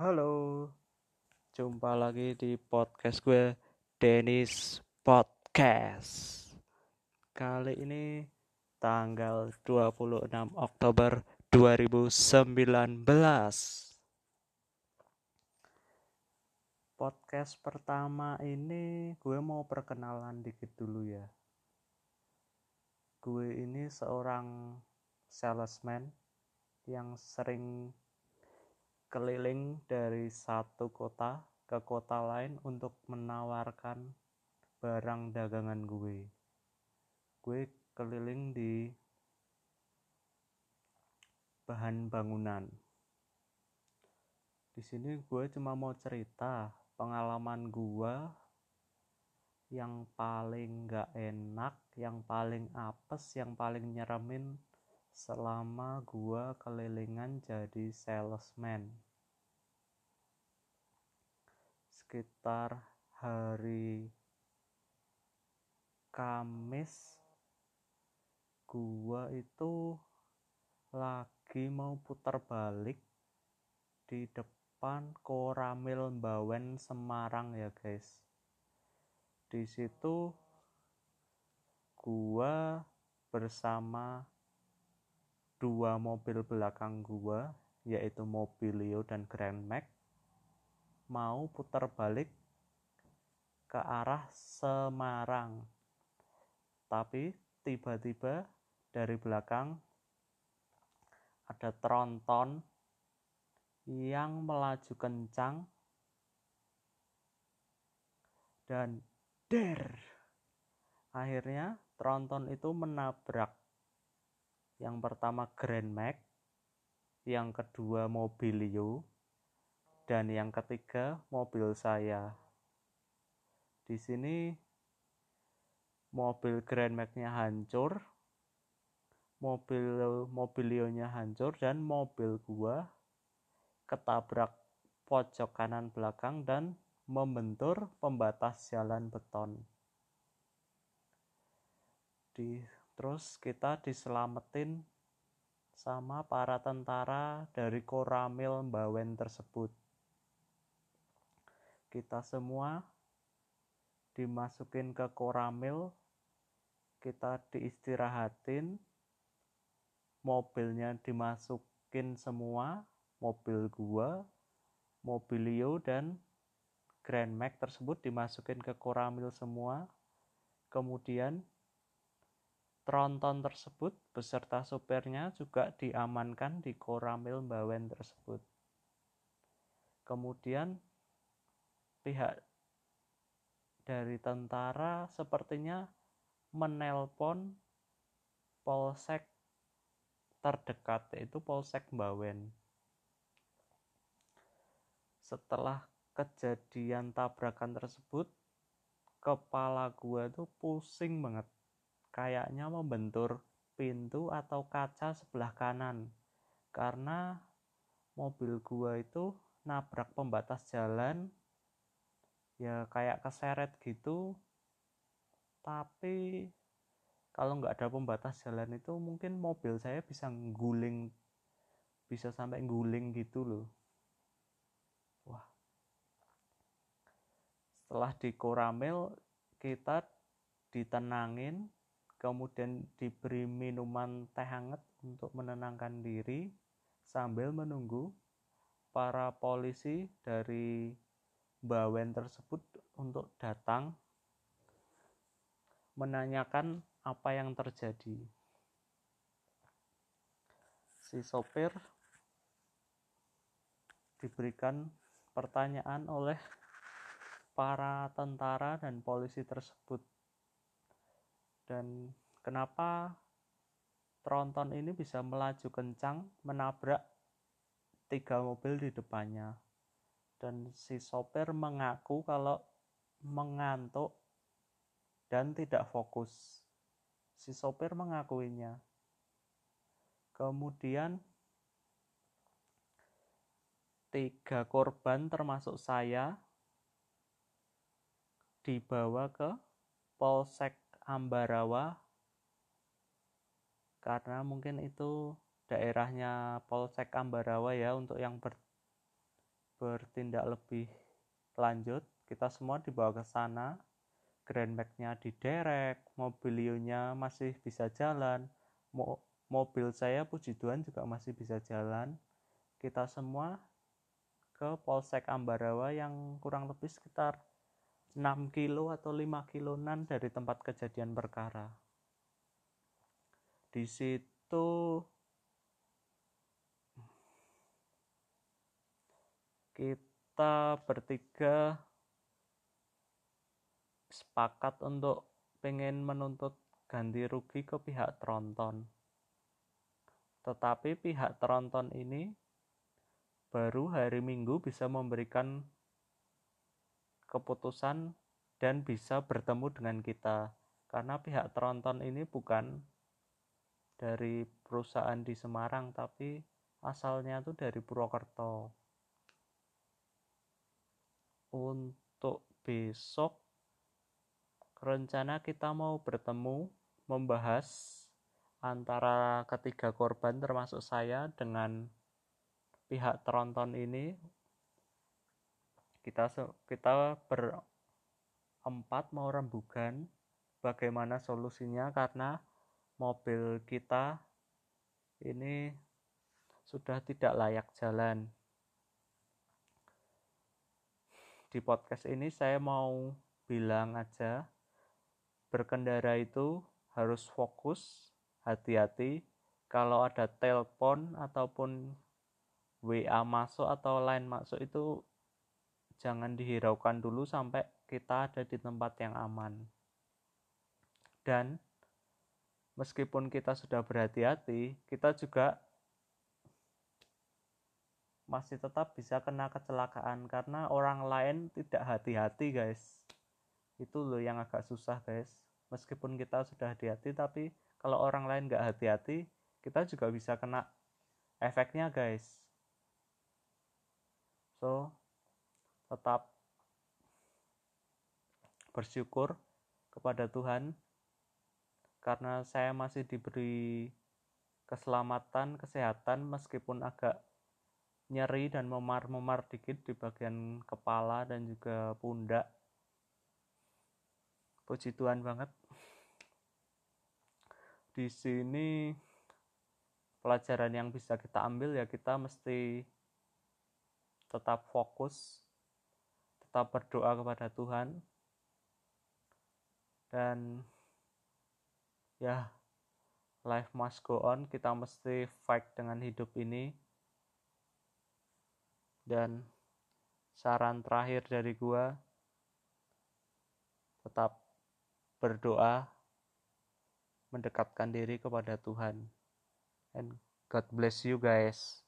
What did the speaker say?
Halo, jumpa lagi di podcast gue, Dennis Podcast. Kali ini tanggal 26 Oktober 2019. Podcast pertama ini gue mau perkenalan dikit dulu ya. Gue ini seorang salesman yang sering keliling dari satu kota ke kota lain untuk menawarkan barang dagangan gue. Gue keliling di bahan bangunan. Di sini gue cuma mau cerita pengalaman gue yang paling gak enak, yang paling apes, yang paling nyeremin selama gua kelilingan jadi salesman. Sekitar hari Kamis gua itu lagi mau putar balik di depan Koramil Bawen Semarang ya guys. Di situ gua bersama dua mobil belakang gua yaitu Mobilio dan Grand Max mau putar balik ke arah Semarang. Tapi tiba-tiba dari belakang ada tronton yang melaju kencang dan der. Akhirnya tronton itu menabrak yang pertama Grand Max yang kedua Mobilio dan yang ketiga mobil saya di sini mobil Grand Max-nya hancur mobil Mobilio-nya hancur dan mobil gua ketabrak pojok kanan belakang dan membentur pembatas jalan beton. Di, terus kita diselamatin sama para tentara dari Koramil Bawen tersebut. Kita semua dimasukin ke Koramil, kita diistirahatin, mobilnya dimasukin semua, mobil gua, mobilio dan Grand Max tersebut dimasukin ke Koramil semua. Kemudian tronton tersebut beserta sopirnya juga diamankan di Koramil Bawen tersebut. Kemudian pihak dari tentara sepertinya menelpon polsek terdekat yaitu polsek Bawen. Setelah kejadian tabrakan tersebut kepala gua tuh pusing banget kayaknya membentur pintu atau kaca sebelah kanan karena mobil gua itu nabrak pembatas jalan ya kayak keseret gitu. Tapi kalau nggak ada pembatas jalan itu mungkin mobil saya bisa guling bisa sampai guling gitu loh. Wah. Setelah di koramil kita ditenangin kemudian diberi minuman teh hangat untuk menenangkan diri sambil menunggu para polisi dari Bawen tersebut untuk datang menanyakan apa yang terjadi. Si sopir diberikan pertanyaan oleh para tentara dan polisi tersebut. Dan kenapa tronton ini bisa melaju kencang menabrak tiga mobil di depannya. Dan si sopir mengaku kalau mengantuk dan tidak fokus. Si sopir mengakuinya. Kemudian tiga korban termasuk saya dibawa ke Polsek Ambarawa karena mungkin itu daerahnya Polsek Ambarawa ya untuk yang ber, bertindak lebih lanjut kita semua dibawa ke sana. Grand Max-nya diderek mobilionya masih bisa jalan Mo mobil saya puji Tuhan juga masih bisa jalan. Kita semua ke Polsek Ambarawa yang kurang lebih sekitar 6 kilo atau 5 kilonan dari tempat kejadian perkara. Di situ kita bertiga sepakat untuk pengen menuntut ganti rugi ke pihak tronton. Tetapi pihak tronton ini baru hari Minggu bisa memberikan keputusan dan bisa bertemu dengan kita. Karena pihak tronton ini bukan dari perusahaan di Semarang tapi asalnya itu dari Purwokerto. Untuk besok rencana kita mau bertemu membahas antara ketiga korban termasuk saya dengan pihak tronton ini. Kita kita berempat mau rembugan bagaimana solusinya? Karena mobil kita ini sudah tidak layak jalan di podcast ini saya mau bilang aja berkendara itu harus fokus, hati-hati. Kalau ada telepon ataupun WA masuk atau line masuk itu jangan dihiraukan dulu sampai kita ada di tempat yang aman. Dan meskipun kita sudah berhati-hati, kita juga masih tetap bisa kena kecelakaan karena orang lain tidak hati-hati, guys. Itu loh yang agak susah guys. Meskipun kita sudah hati-hati tapi kalau orang lain nggak hati-hati kita juga bisa kena efeknya guys. So tetap bersyukur kepada Tuhan karena saya masih diberi keselamatan kesehatan meskipun agak nyeri dan memar-memar dikit di bagian kepala dan juga pundak. Puji Tuhan banget. Di sini pelajaran yang bisa kita ambil ya kita mesti tetap fokus tetap berdoa kepada Tuhan. Dan ya life must go on. Kita mesti fight dengan hidup ini dan saran terakhir dari gua tetap berdoa, mendekatkan diri kepada Tuhan. And God bless you guys.